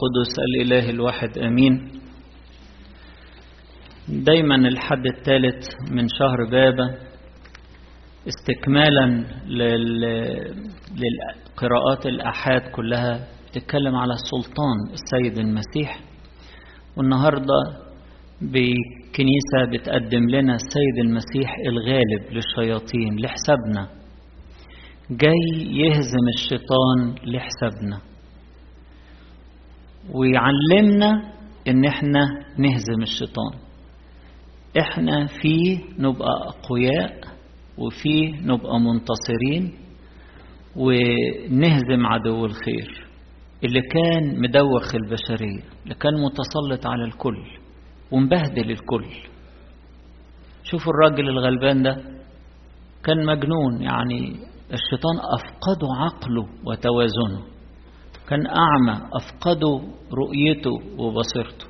القدس الإله الواحد أمين. دايما الحد الثالث من شهر بابا استكمالا لل... للقراءات الأحاد كلها بتتكلم على سلطان السيد المسيح. والنهاردة بكنيسة بتقدم لنا السيد المسيح الغالب للشياطين لحسابنا. جاي يهزم الشيطان لحسابنا. ويعلمنا إن إحنا نهزم الشيطان. إحنا فيه نبقى أقوياء وفيه نبقى منتصرين ونهزم عدو الخير اللي كان مدوخ البشرية اللي كان متسلط على الكل ومبهدل الكل. شوفوا الراجل الغلبان ده كان مجنون يعني الشيطان أفقده عقله وتوازنه. كان أعمى أفقده رؤيته وبصيرته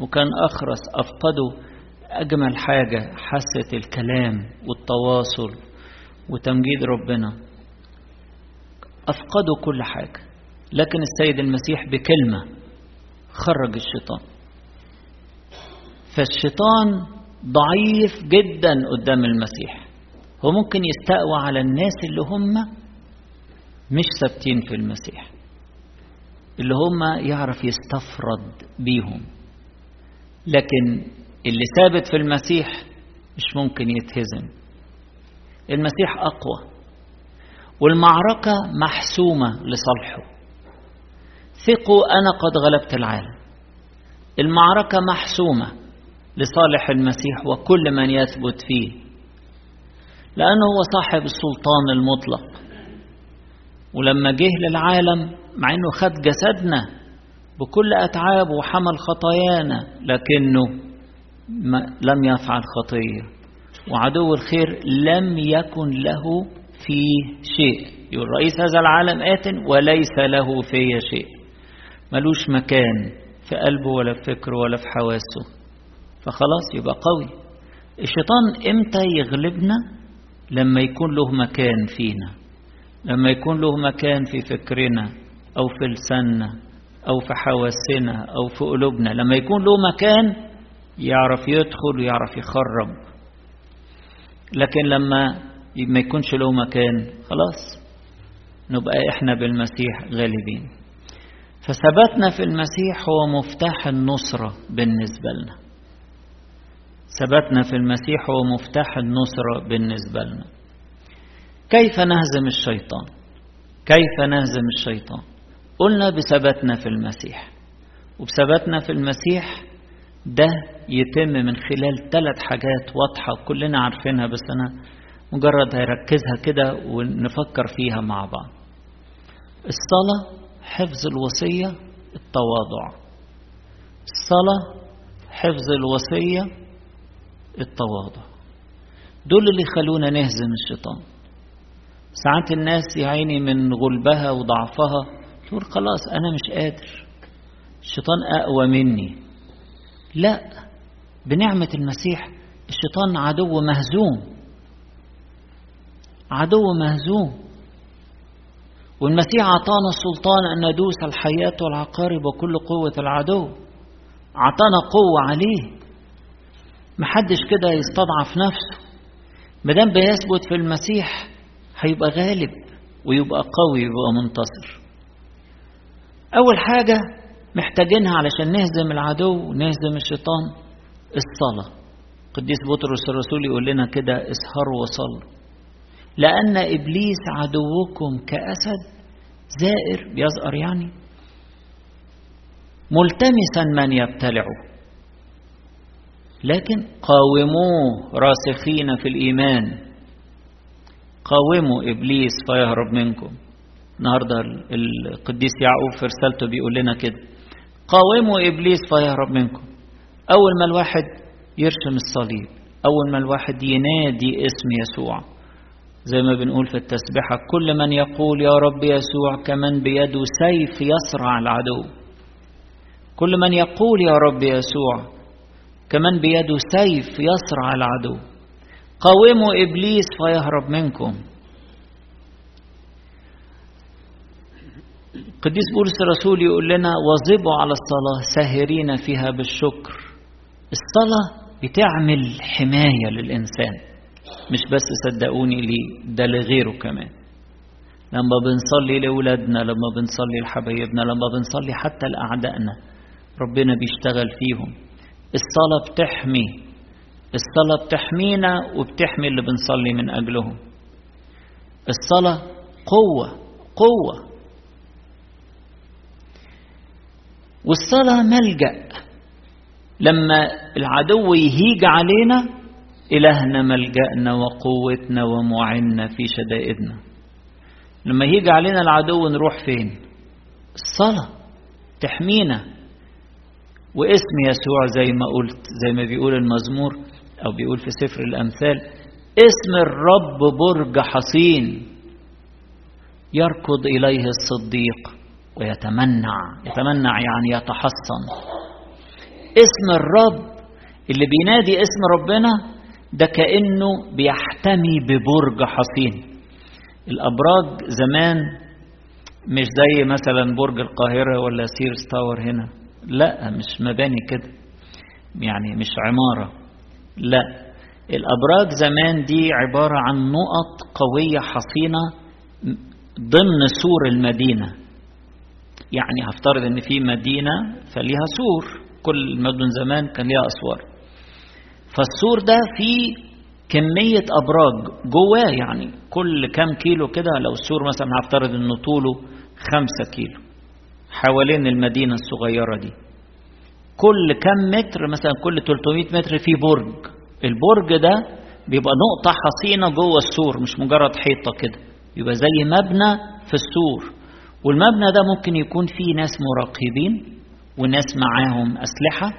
وكان أخرس أفقده أجمل حاجة حاسة الكلام والتواصل وتمجيد ربنا. أفقدوا كل حاجة لكن السيد المسيح بكلمة خرج الشيطان. فالشيطان ضعيف جدا قدام المسيح. هو ممكن يستقوى على الناس اللي هم مش ثابتين في المسيح. اللي هم يعرف يستفرد بيهم. لكن اللي ثابت في المسيح مش ممكن يتهزم. المسيح أقوى والمعركة محسومة لصالحه. ثقوا أنا قد غلبت العالم. المعركة محسومة لصالح المسيح وكل من يثبت فيه. لأنه هو صاحب السلطان المطلق. ولما جه للعالم مع أنه خد جسدنا بكل أتعابه وحمل خطايانا لكنه لم يفعل خطية وعدو الخير لم يكن له فيه شيء. يقول رئيس هذا العالم آت وليس له فيه شيء. ملوش مكان في قلبه ولا في فكره ولا في حواسه. فخلاص يبقى قوي. الشيطان إمتى يغلبنا؟ لما يكون له مكان فينا. لما يكون له مكان في فكرنا. أو في لساننا أو في حواسنا أو في قلوبنا. لما يكون له مكان يعرف يدخل ويعرف يخرب. لكن لما ما يكونش له مكان خلاص نبقى إحنا بالمسيح غالبين. فثبتنا في المسيح هو مفتاح النصرة بالنسبة لنا. ثبتنا في المسيح هو مفتاح النصرة بالنسبة لنا. كيف نهزم الشيطان؟ كيف نهزم الشيطان؟ قلنا بثبتنا في المسيح. وبثبتنا في المسيح ده يتم من خلال ثلاث حاجات واضحة كلنا عارفينها بس أنا مجرد هركزها كده ونفكر فيها مع بعض. الصلاة حفظ الوصية التواضع. الصلاة حفظ الوصية التواضع. دول اللي يخلونا نهزم الشيطان. ساعات الناس يا عيني من غلبها وضعفها تقول خلاص أنا مش قادر. الشيطان أقوى مني. لا بنعمة المسيح الشيطان عدو مهزوم. عدو مهزوم. والمسيح أعطانا السلطان أن ندوس الحياة والعقارب وكل قوة العدو. أعطانا قوة عليه. محدش كده يستضعف نفسه. مدام بيثبت في المسيح هيبقى غالب ويبقى قوي ويبقى منتصر. أول حاجة محتاجينها علشان نهزم العدو ونهزم الشيطان الصلاة. قديس بطرس الرسول يقول لنا كده اسهروا وصلوا لأن إبليس عدوكم كأسد زائر بيزقر يعني. ملتمسا من يبتلعه. لكن قاوموه راسخين في الإيمان. قاوموا إبليس فيهرب منكم. النهاردة القديس يعقوب في رسالته بيقول لنا كده قاوموا إبليس فيهرب منكم. أول ما الواحد يرسم الصليب أول ما الواحد ينادي اسم يسوع زي ما بنقول في التسبيحة كل من يقول يا رب يسوع كمن بيده سيف يصرع العدو. كل من يقول يا رب يسوع كمن بيده سيف يصرع العدو. قاوموا إبليس فيهرب منكم. قديس بولس الرسول يقول لنا واظبوا على الصلاة ساهرين فيها بالشكر. الصلاة بتعمل حماية للإنسان مش بس صدقوني لي ده لغيره كمان. لما بنصلي لأولادنا لما بنصلي لحبايبنا لما بنصلي حتى لأعدائنا ربنا بيشتغل فيهم. الصلاة بتحمي الصلاة بتحمينا وبتحمي اللي بنصلي من أجلهم. الصلاة قوة قوة. والصلاة ملجأ. لما العدو يهيج علينا إلهنا ملجأنا وقوتنا ومعنا في شدائدنا. لما يهيج علينا العدو نروح فين؟ الصلاة تحمينا. واسم يسوع زي ما قلت زي ما بيقول المزمور أو بيقول في سفر الأمثال اسم الرب برج حصين يركض إليه الصديق. ويتمنع. يتمنع يعني يتحصن. اسم الرب اللي بينادي اسم ربنا ده كأنه بيحتمي ببرج حصين. الأبراج زمان مش زي مثلا برج القاهرة ولا Sears Tower هنا. لا مش مباني كده. يعني مش عمارة. لا الأبراج زمان دي عبارة عن نقط قوية حصينة ضمن سور المدينة. يعني هفترض إن في مدينة فليها سور. كل المدن زمان كان ليها أسوار. فالسور ده فيه كمية أبراج جواه يعني كل كام كيلو كده لو السور مثلا هفترض إنه طوله خمسة كيلو حوالين المدينة الصغيرة دي. كل كم متر مثلا كل 300 متر في برج. البرج ده بيبقى نقطة حصينة جوه السور مش مجرد حيطة كده. يبقى زي مبنى في السور. والمبنى ده ممكن يكون فيه ناس مراقبين وناس معاهم أسلحة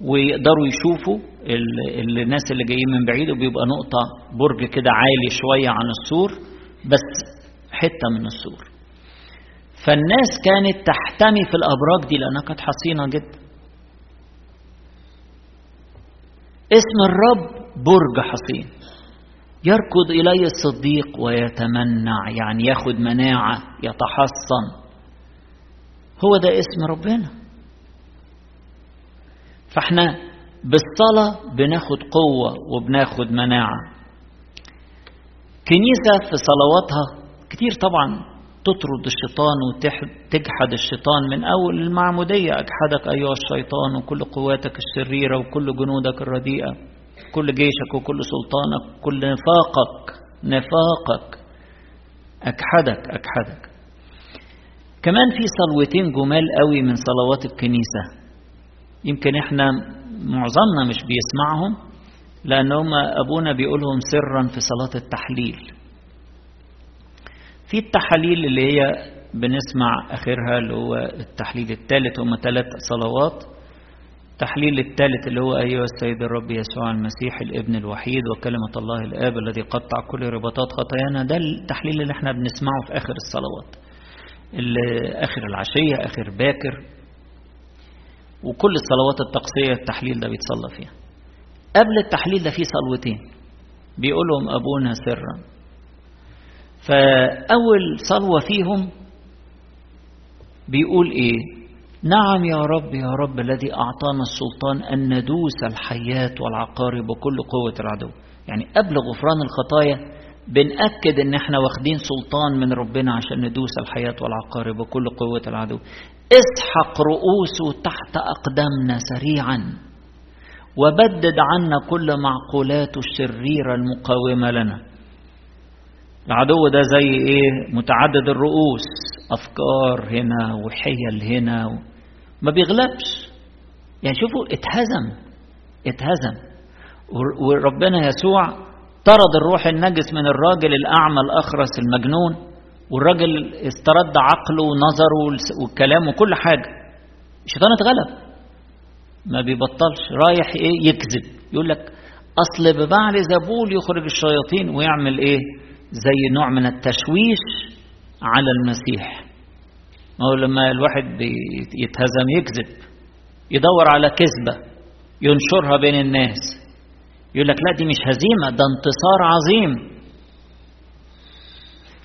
ويقدروا يشوفوا الناس اللي جايين من بعيد وبيبقى نقطة برج كده عالي شوية عن السور بس حتة من السور. فالناس كانت تحتمي في الأبراج دي لأنها كانت حصينة جدا. اسم الرب برج حصين. يركض إليه الصديق ويتمنع يعني ياخد مناعة يتحصن. هو ده اسم ربنا. فإحنا بالصلاة بناخد قوة وبناخد مناعة. كنيسة في صلواتها كتير طبعا تطرد الشيطان وتجحد الشيطان من أول المعمودية. أجحدك أيها الشيطان وكل قواتك الشريرة وكل جنودك الرديئة. كل جيشك وكل سلطانك كل نفاقك نفاقك. أجحدك أجحدك كمان في صلوتين جمال قوي من صلوات الكنيسة. يمكن إحنا معظمنا مش بيسمعهم لأن هم أبونا بيقولهم سرا في صلاة التحليل. في التحاليل اللي هي بنسمع آخرها اللي هو التحليل الثالث هم ثلاث صلوات التحليل الثالث اللي هو أيها السيد الرب يسوع المسيح الابن الوحيد وكلمة الله الآب الذي قطع كل رباطات خطايانا ده التحليل اللي إحنا بنسمعه في آخر الصلوات. آخر العشية آخر باكر. وكل الصلوات التقصية التحليل ده بيتصلى فيها. قبل التحليل ده فيه صلوتين. بيقولهم أبونا سرا. فأول صلوة فيهم بيقول إيه؟ نعم يا رب يا رب الذي أعطانا السلطان أن ندوس الحيات والعقارب وكل قوة العدو. يعني قبل غفران الخطايا بنأكد إن إحنا واخدين سلطان من ربنا عشان ندوس الحياة والعقارب وكل قوة العدو. اسحق رؤوسه تحت أقدامنا سريعا وبدد عنا كل معقولاته الشريرة المقاومة لنا. العدو ده زي إيه؟ متعدد الرؤوس أفكار هنا وحيل هنا. ما بيغلبش. يعني شوفوا اتهزم اتهزم. وربنا يسوع طرد الروح النجس من الراجل الأعمى الأخرس المجنون والراجل استرد عقله ونظره والكلام وكل حاجة. الشيطان اتغلب. ما بيبطلش. رايح إيه؟ يكذب. يقول لك أصل ببعل زبول يخرج الشياطين ويعمل إيه؟ زي نوع من التشويش على المسيح. ما هو لما الواحد يتهزم يكذب يدور على كذبة ينشرها بين الناس. يقول لك لا دي مش هزيمة ده انتصار عظيم.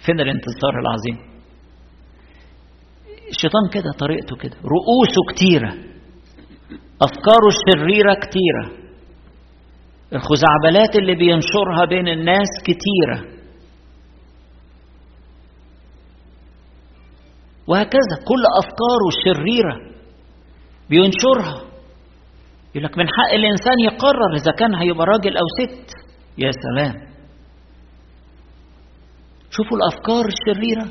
فين الانتصار العظيم؟ الشيطان كده طريقته كده رؤوسه كتيرة أفكاره الشريرة كتيرة الخزعبلات اللي بينشرها بين الناس كتيرة. وهكذا كل أفكاره الشريرة بينشرها. يقول لك من حق الإنسان يقرر إذا كان هيبقى راجل أو ست. يا سلام. شوفوا الأفكار الشريرة.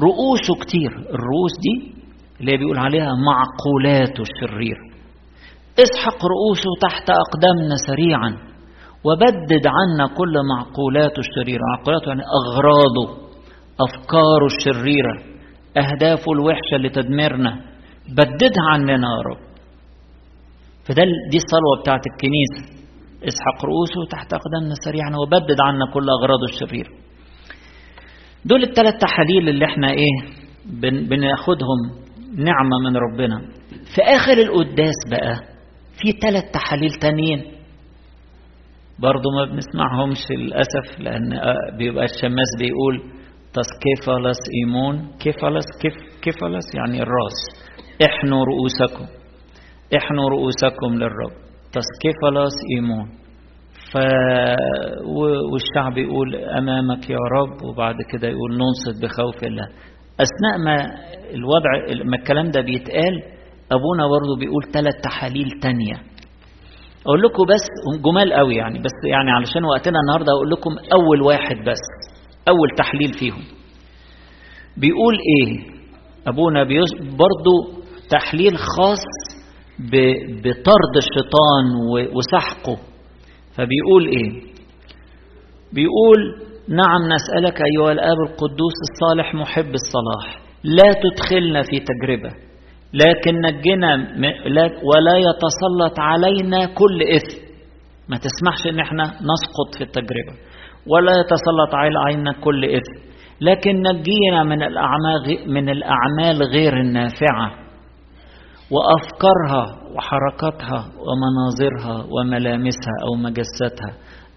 رؤوسه كتير. الرؤوس دي اللي بيقول عليها معقولاته الشريرة اسحق رؤوسه تحت أقدامنا سريعا وبدد عنا كل معقولاته الشريرة. معقولاته يعني أغراضه. أفكاره الشريرة أهدافه الوحشة اللي تدمرنا بددها عننا يا رب. فده دي الصلوة بتاعت الكنيسة. اسحق رؤوسه تحت أقدامنا سريعا وبدد عنا كل أغراضه الشريرة دول الثلاث تحاليل اللي إحنا إيه بن بناخدهم نعمة من ربنا. في آخر القداس بقى في ثلاث تحاليل تانيين. برضو ما بنسمعهمش للأسف لأن بيبقى الشماس بيقول تسكيفالس إيمون كيفالس كيف كيفالس يعني الراس احنوا رؤوسكم احنوا رؤوسكم للرب تسكيفالس إيمون ف والشعب يقول أمامك يا رب وبعد كده يقول ننصت بخوف الله أثناء ما الوضع ما الكلام ده بيتقال أبونا برضه بيقول ثلاث تحاليل تانية أقول لكم بس جمال قوي يعني بس يعني علشان وقتنا النهاردة أقول لكم أول واحد بس أول تحليل فيهم. بيقول إيه؟ أبونا برضه تحليل خاص بطرد الشيطان وسحقه. فبيقول إيه؟ بيقول نعم نسألك أيها الآب القدوس الصالح محب الصلاح لا تدخلنا في تجربة لكن نجنا ولا يتسلط علينا كل إثم. ما تسمحش إن إحنا نسقط في التجربة. ولا يتسلط علينا كل إثم لكن نجينا من الأعمال من الأعمال غير النافعة وأفكارها وحركاتها ومناظرها وملامسها أو مجساتها.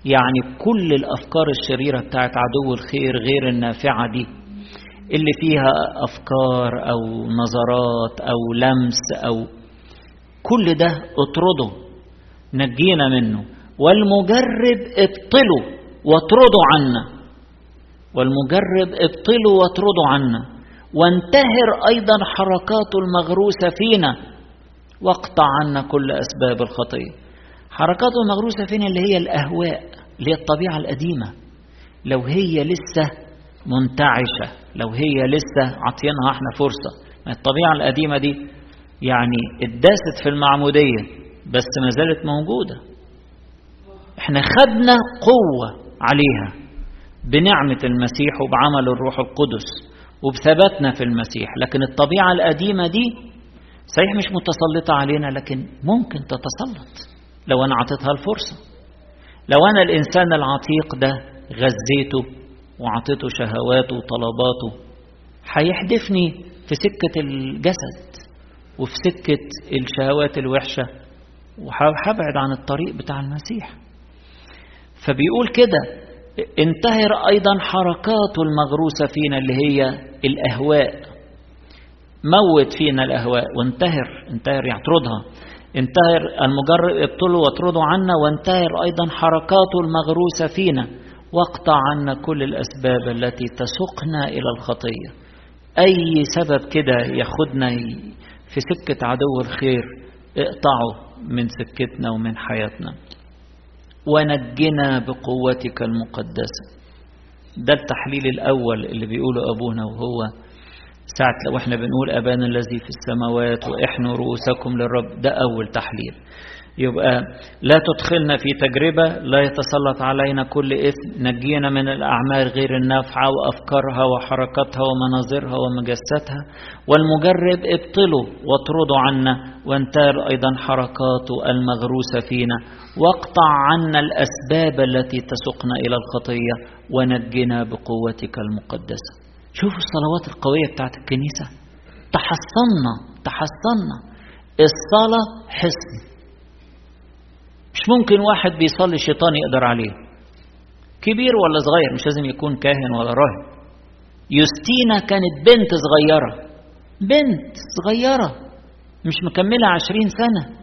يعني كل الأفكار الشريرة بتاعت عدو الخير غير النافعة دي اللي فيها أفكار أو نظرات أو لمس أو كل ده اطرده. نجينا منه. والمجرب ابطله. واطردوا عنا. والمجرب ابطلوا واطردوا عنا. وانتهر أيضا حركاته المغروسة فينا. واقطع عنا كل أسباب الخطية حركاته المغروسة فينا اللي هي الأهواء اللي هي الطبيعة القديمة. لو هي لسه منتعشة لو هي لسه عطينها إحنا فرصة. الطبيعة القديمة دي يعني اتداست في المعمودية بس ما زالت موجودة. إحنا خدنا قوة. عليها بنعمة المسيح وبعمل الروح القدس وبثباتنا في المسيح لكن الطبيعة القديمة دي صحيح مش متسلطة علينا لكن ممكن تتسلط لو أنا عطيتها الفرصة. لو أنا الإنسان العتيق ده غذيته وعطيته شهواته وطلباته هيحدفني في سكة الجسد وفي سكة الشهوات الوحشة وهبعد عن الطريق بتاع المسيح. فبيقول كده انتهر أيضا حركاته المغروسة فينا اللي هي الأهواء. موت فينا الأهواء وانتهر انتهر يعترضها انتهر المجرد ابطلوا واطردوا عنا وانتهر أيضا حركاته المغروسة فينا. واقطع عنا كل الأسباب التي تسوقنا إلى الخطية. أي سبب كده ياخدنا في سكة عدو الخير اقطعه من سكتنا ومن حياتنا. ونجنا بقوتك المقدسة. ده التحليل الأول اللي بيقوله أبونا وهو ساعة لو إحنا بنقول أبانا الذي في السماوات وإحنوا رؤوسكم للرب ده أول تحليل. يبقى لا تدخلنا في تجربة لا يتسلط علينا كل إثم. نجينا من الأعمال غير النافعة وأفكارها وحركاتها ومناظرها ومجساتها. والمجرب ابطلوا واطردوا عنا. وانتهر أيضا حركاته المغروسة فينا. واقطع عنا الأسباب التي تسقنا إلى الخطية. ونجنا بقوتك المقدسة. شوفوا الصلوات القوية بتاعت الكنيسة. تحصنا تحصنا الصلاة حصن. مش ممكن واحد بيصلي الشيطان يقدر عليه. كبير ولا صغير مش لازم يكون كاهن ولا راهب يوستينا كانت بنت صغيرة. بنت صغيرة مش مكملة عشرين سنة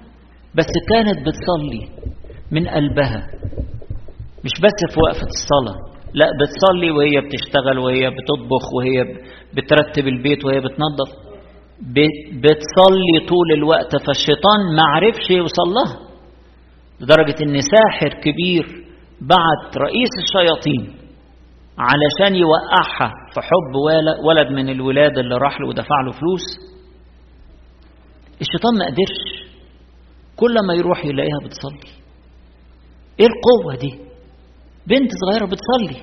بس كانت بتصلي من قلبها. مش بس في وقفة الصلاة لا بتصلي وهي بتشتغل وهي بتطبخ وهي بترتب البيت وهي بتنظف. بتصلي طول الوقت فالشيطان ما عرفش يوصل لها. لدرجة إن ساحر كبير بعت رئيس الشياطين علشان يوقعها في حب ولد من الولاد اللي راح له ودفع له فلوس. الشيطان ما قدرش. كل ما يروح يلاقيها بتصلي. إيه القوة دي؟ بنت صغيرة بتصلي.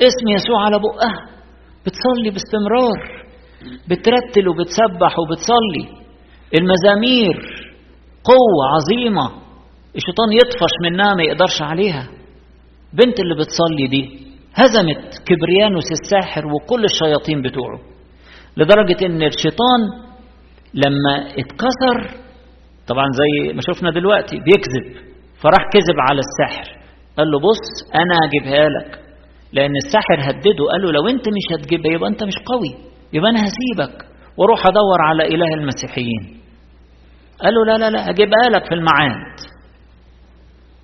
اسم يسوع على بقها. بتصلي باستمرار. بترتل وبتسبح وبتصلي. المزامير قوة عظيمة. الشيطان يطفش منها ما يقدرش عليها. بنت اللي بتصلي دي هزمت كبريانوس الساحر وكل الشياطين بتوعه لدرجة إن الشيطان لما اتكسر طبعا زي ما شفنا دلوقتي بيكذب فراح كذب على الساحر قال له بص أنا هجيبها لك لأن الساحر هدده قال له لو أنت مش هتجيبها يبقى أنت مش قوي يبقى أنا هسيبك وأروح أدور على إله المسيحيين. قال له لا لا لا هجيبها لك في الميعاد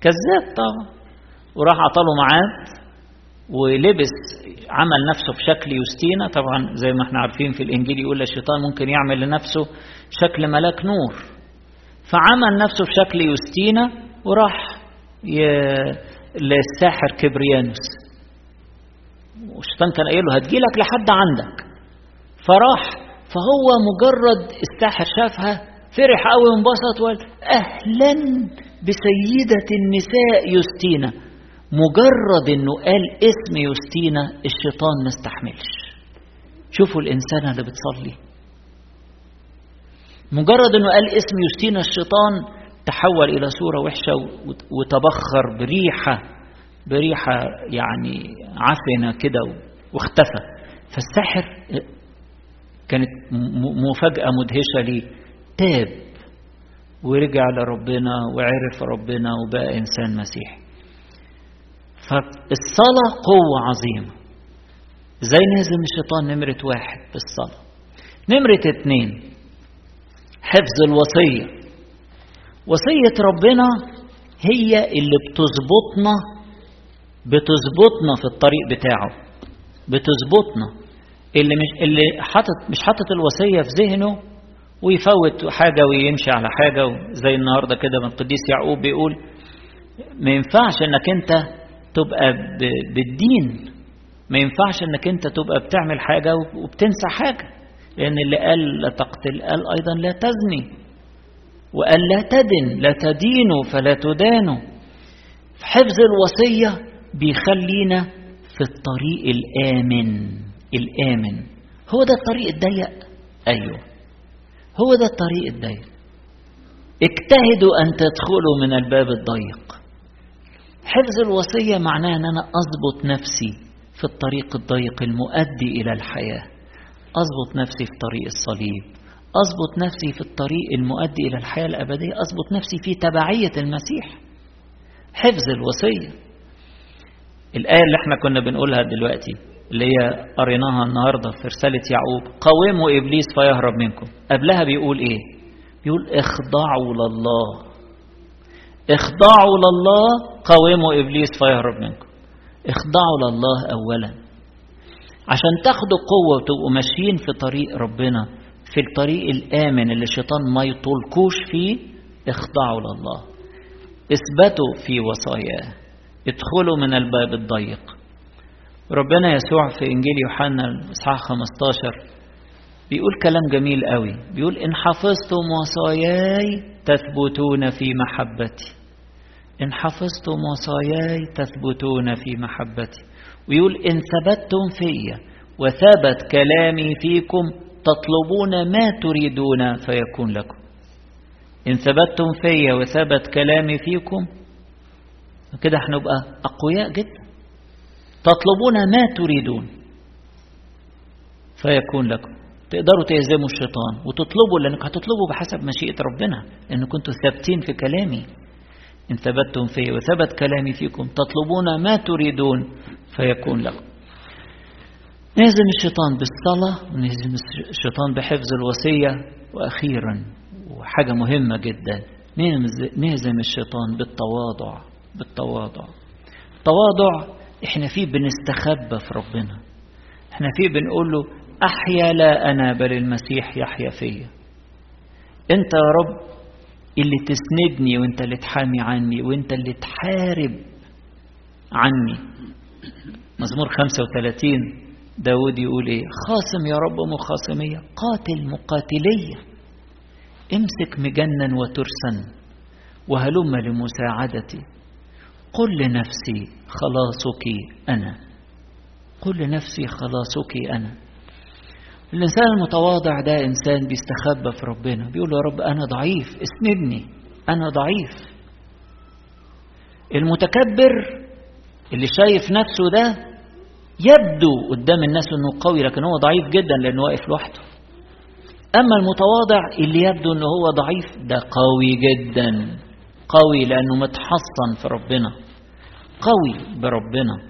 كذاب طبعا. وراح عطاله ميعاد ولبس عمل نفسه في شكل يوستينا طبعا زي ما إحنا عارفين في الإنجيل يقول الشيطان ممكن يعمل لنفسه شكل ملاك نور. فعمل نفسه في شكل يوستينا وراح ي... للساحر كبريانوس. والشيطان كان قايل له هتجيلك لحد عندك. فراح فهو مجرد الساحر شافها فرح قوي وانبسط وقال أهلا. بسيدة النساء يوستينا مجرد إنه قال اسم يوستينا الشيطان ما استحملش. شوفوا الانسانه اللي بتصلي. مجرد إنه قال اسم يوستينا الشيطان تحول إلى صورة وحشة وتبخر بريحة بريحة يعني عفنة كده واختفى. فالسحر كانت مفاجأة مدهشة ليه؟ تاب. ورجع لربنا وعرف ربنا وبقى إنسان مسيحي. فالصلاة قوة عظيمة. زي نهزم الشيطان؟ نمرة واحد بالصلاة نمرة اتنين حفظ الوصية. وصية ربنا هي اللي بتظبطنا بتظبطنا في الطريق بتاعه. بتظبطنا. اللي مش اللي حاطط مش حاطط الوصية في ذهنه ويفوت حاجة ويمشي على حاجة زي النهارده كده من القديس يعقوب بيقول ما ينفعش إنك أنت تبقى بالدين ما ينفعش إنك أنت تبقى بتعمل حاجة وبتنسى حاجة لأن اللي قال لا تقتل قال أيضا لا تزني وقال لا تدن لا تدينوا فلا تدانوا. حفظ الوصية بيخلينا في الطريق الآمن الآمن. هو ده الطريق الضيق؟ أيوه. هو ده الطريق الضيق اجتهدوا أن تدخلوا من الباب الضيق. حفظ الوصية معناه أن أنا أضبط نفسي في الطريق الضيق المؤدي إلى الحياة. أضبط نفسي في طريق الصليب. أضبط نفسي في الطريق المؤدي إلى الحياة الأبدية. أضبط نفسي في تبعية المسيح. حفظ الوصية. الآية اللي إحنا كنا بنقولها دلوقتي اللي هي قريناها النهاردة في رسالة يعقوب. قوموا إبليس فيهرب منكم. قبلها بيقول إيه؟ بيقول اخضعوا لله. اخضعوا لله قوموا إبليس فيهرب منكم. اخضعوا لله أولا. عشان تاخدوا قوة وتبقوا ماشيين في طريق ربنا في الطريق الآمن اللي الشيطان ما يطولكوش فيه اخضعوا لله. اثبتوا في وصاياه. ادخلوا من الباب الضيق. ربنا يسوع في إنجيل يوحنا الإصحاح 15 بيقول كلام جميل قوي. بيقول إن حفظتم وصاياي تثبتون في محبتي. إن حفظتم وصاياي تثبتون في محبتي. ويقول إن ثبتتم في وثبت كلامي فيكم تطلبون ما تريدون فيكون لكم. إن ثبتتم في وثبت كلامي فيكم كده هنبقى أقوياء جدا. تطلبون ما تريدون. فيكون لكم. تقدروا تهزموا الشيطان وتطلبوا لأنك هتطلبوا بحسب مشيئة ربنا لأن كنتوا ثابتين في كلامي. إن ثبتتم في وثبت كلامي فيكم تطلبون ما تريدون فيكون لكم. نهزم الشيطان بالصلاة ونهزم الشيطان بحفظ الوصية. وأخيرا وحاجة مهمة جدا نهزم الشيطان بالتواضع بالتواضع. التواضع إحنا فيه بنستخبى في ربنا. إحنا فيه بنقول له أحيا لا أنا بل المسيح يحيا فيا. أنت يا رب اللي تسندني وأنت اللي تحامي عني وأنت اللي تحارب عني. مزمور 35 داود يقول إيه؟ خاصم يا رب مخاصمية قاتل مقاتلية. امسك مجنا وترسا. وهلم لمساعدتي. قل لنفسي خلاصك أنا. قل لنفسي خلاصك أنا. الإنسان المتواضع ده إنسان بيستخبى في ربنا. بيقول يا رب أنا ضعيف اسندني أنا ضعيف. المتكبر اللي شايف نفسه ده يبدو قدام الناس إنه قوي لكن هو ضعيف جدا لأنه واقف لوحده. أما المتواضع اللي يبدو إنه هو ضعيف ده قوي جدا. قوي لأنه متحصن في ربنا. قوي بربنا.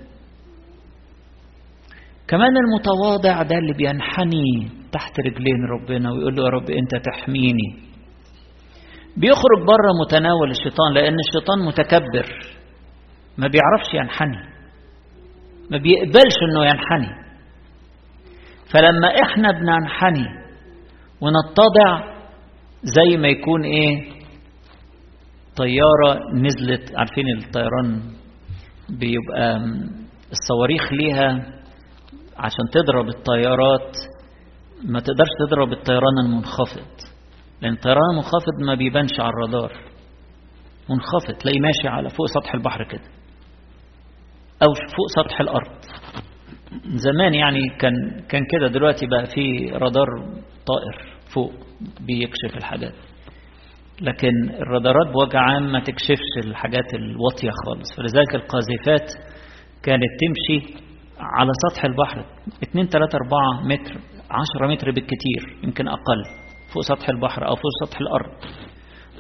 كمان المتواضع ده اللي بينحني تحت رجلين ربنا ويقول له يا رب أنت تحميني. بيخرج بره متناول الشيطان لأن الشيطان متكبر. ما بيعرفش ينحني. ما بيقبلش إنه ينحني. فلما إحنا بننحني ونتضع زي ما يكون إيه؟ طيارة نزلت عارفين الطيران بيبقى الصواريخ ليها عشان تضرب الطيارات ما تقدرش تضرب الطيران المنخفض لأن الطيران المنخفض ما بيبانش على الرادار منخفض تلاقيه ماشي على فوق سطح البحر كده أو فوق سطح الأرض. زمان يعني كان كان كده دلوقتي بقى في رادار طائر فوق بيكشف الحاجات. لكن الرادارات بوجه عام ما تكشفش الحاجات الواطية خالص. فلذلك القاذفات كانت تمشي على سطح البحر 2 3 4 متر 10 متر بالكتير يمكن أقل فوق سطح البحر أو فوق سطح الأرض.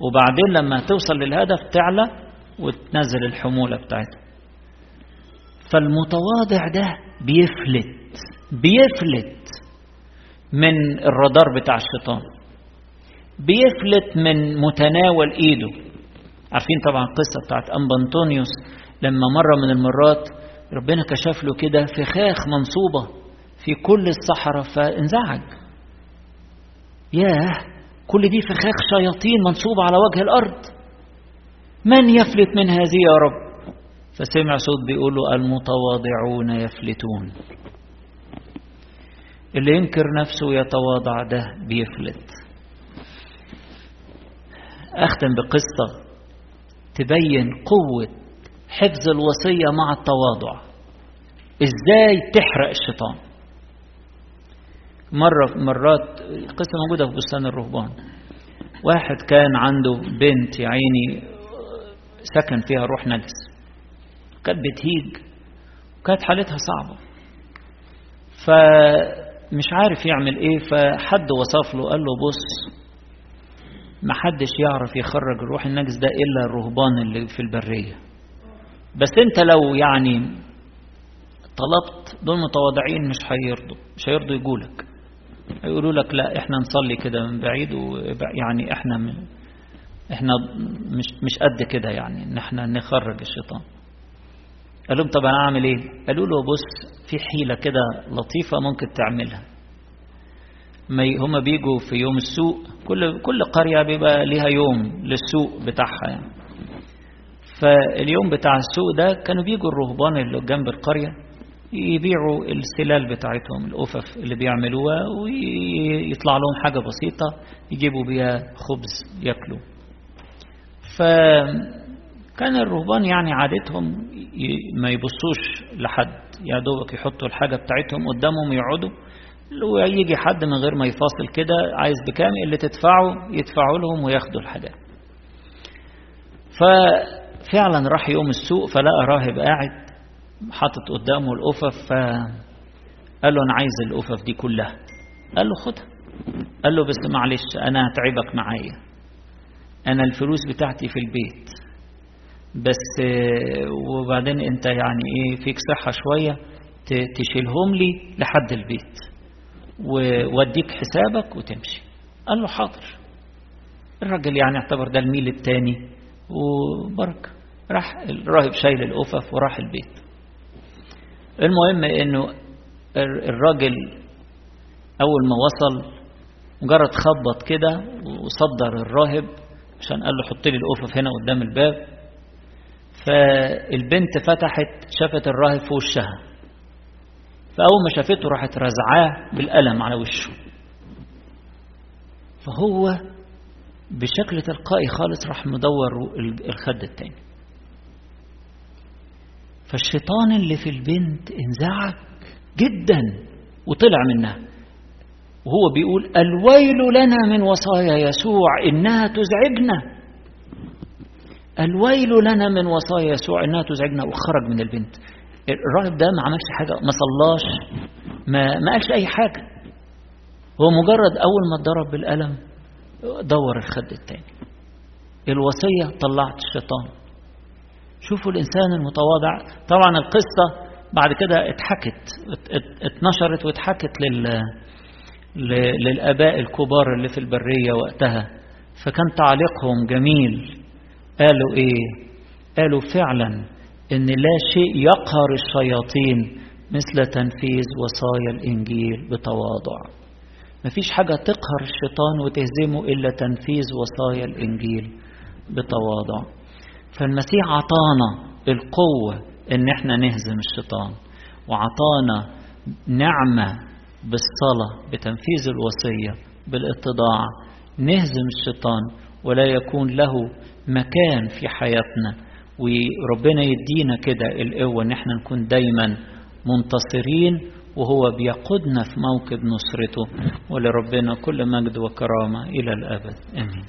وبعدين لما توصل للهدف تعلى وتنزل الحمولة بتاعتها. فالمتواضع ده بيفلت بيفلت من الرادار بتاع الشيطان. بيفلت من متناول إيده. عارفين طبعا القصة بتاعت أنبا أنطونيوس؟ لما مرة من المرات ربنا كشف له كده فخاخ منصوبة في كل الصحراء فانزعج. ياه كل دي فخاخ شياطين منصوبة على وجه الأرض. من يفلت من هذه يا رب؟ فسمع صوت بيقولوا المتواضعون يفلتون. اللي ينكر نفسه يتواضع ده بيفلت. أختم بقصة تبين قوة حفظ الوصية مع التواضع. إزاي تحرق الشيطان؟ مرة مرات قصة موجودة في بستان الرهبان. واحد كان عنده بنت يا عيني سكن فيها روح نجس. كانت بتهيج وكانت حالتها صعبة. فمش عارف يعمل إيه فحد وصف له قال له بص ما حدش يعرف يخرج الروح النجس ده إلا الرهبان اللي في البرية. بس أنت لو يعني طلبت دول متواضعين مش هيرضوا مش هيرضوا يقولك. هيقولوا لك لا إحنا نصلي كده من بعيد ويعني إحنا من إحنا مش مش قد كده يعني إن إحنا نخرج الشيطان. قال لهم طب أنا أعمل إيه؟ قالوا له بص في حيلة كده لطيفة ممكن تعملها. هم بيجوا في يوم السوق كل كل قرية بيبقى ليها يوم للسوق بتاعها يعني. فاليوم بتاع السوق ده كانوا بيجوا الرهبان اللي جنب القرية يبيعوا السلال بتاعتهم الأفف اللي بيعملوها ويطلع لهم حاجة بسيطة يجيبوا بيها خبز ياكلوا. فكان الرهبان يعني عادتهم ما يبصوش لحد يا دوبك يحطوا الحاجة بتاعتهم قدامهم يقعدوا. ويجي حد من غير ما يفاصل كده عايز بكام؟ اللي تدفعوا يدفعوا لهم وياخدوا الحاجات. ففعلا راح يوم السوق فلقى راهب قاعد حاطط قدامه الأفف فقال له أنا عايز الأفف دي كلها. قال له خدها. قال له بس معلش أنا هتعبك معايا. أنا الفلوس بتاعتي في البيت. بس وبعدين أنت يعني إيه فيك صحة شوية تشيلهم لي لحد البيت. ووديك حسابك وتمشي. قال له حاضر. الراجل يعني اعتبر ده الميل التاني وبركة. راح الراهب شايل الأفف وراح البيت. المهم إنه الراجل أول ما وصل مجرد خبط كده وصدر الراهب عشان قال له حط لي الأفف هنا قدام الباب. فالبنت فتحت شافت الراهب في وشها. فأول ما شافته راحت رزعاه بالقلم على وشه. فهو بشكل تلقائي خالص راح مدور الخد التاني. فالشيطان اللي في البنت انزعج جدا وطلع منها. وهو بيقول الويل لنا من وصايا يسوع إنها تزعجنا. الويل لنا من وصايا يسوع إنها تزعجنا. وخرج من البنت. الراهب ده ما عملش حاجة ما صلاش ما, ما قالش أي حاجة. هو مجرد أول ما اتضرب بالقلم دور الخد التاني. الوصية طلعت الشيطان. شوفوا الإنسان المتواضع. طبعا القصة بعد كده اتحكت اتنشرت واتحكت لل للآباء الكبار اللي في البرية وقتها. فكان تعليقهم جميل. قالوا إيه؟ قالوا فعلا إن لا شيء يقهر الشياطين مثل تنفيذ وصايا الإنجيل بتواضع. مفيش حاجة تقهر الشيطان وتهزمه إلا تنفيذ وصايا الإنجيل بتواضع. فالمسيح عطانا القوة إن إحنا نهزم الشيطان وعطانا نعمة بالصلاة بتنفيذ الوصية بالاتضاع. نهزم الشيطان ولا يكون له مكان في حياتنا. وربنا يدينا كده القوة إن إحنا نكون دايما منتصرين وهو بيقودنا في موكب نصرته. ولربنا كل مجد وكرامة إلى الأبد. آمين.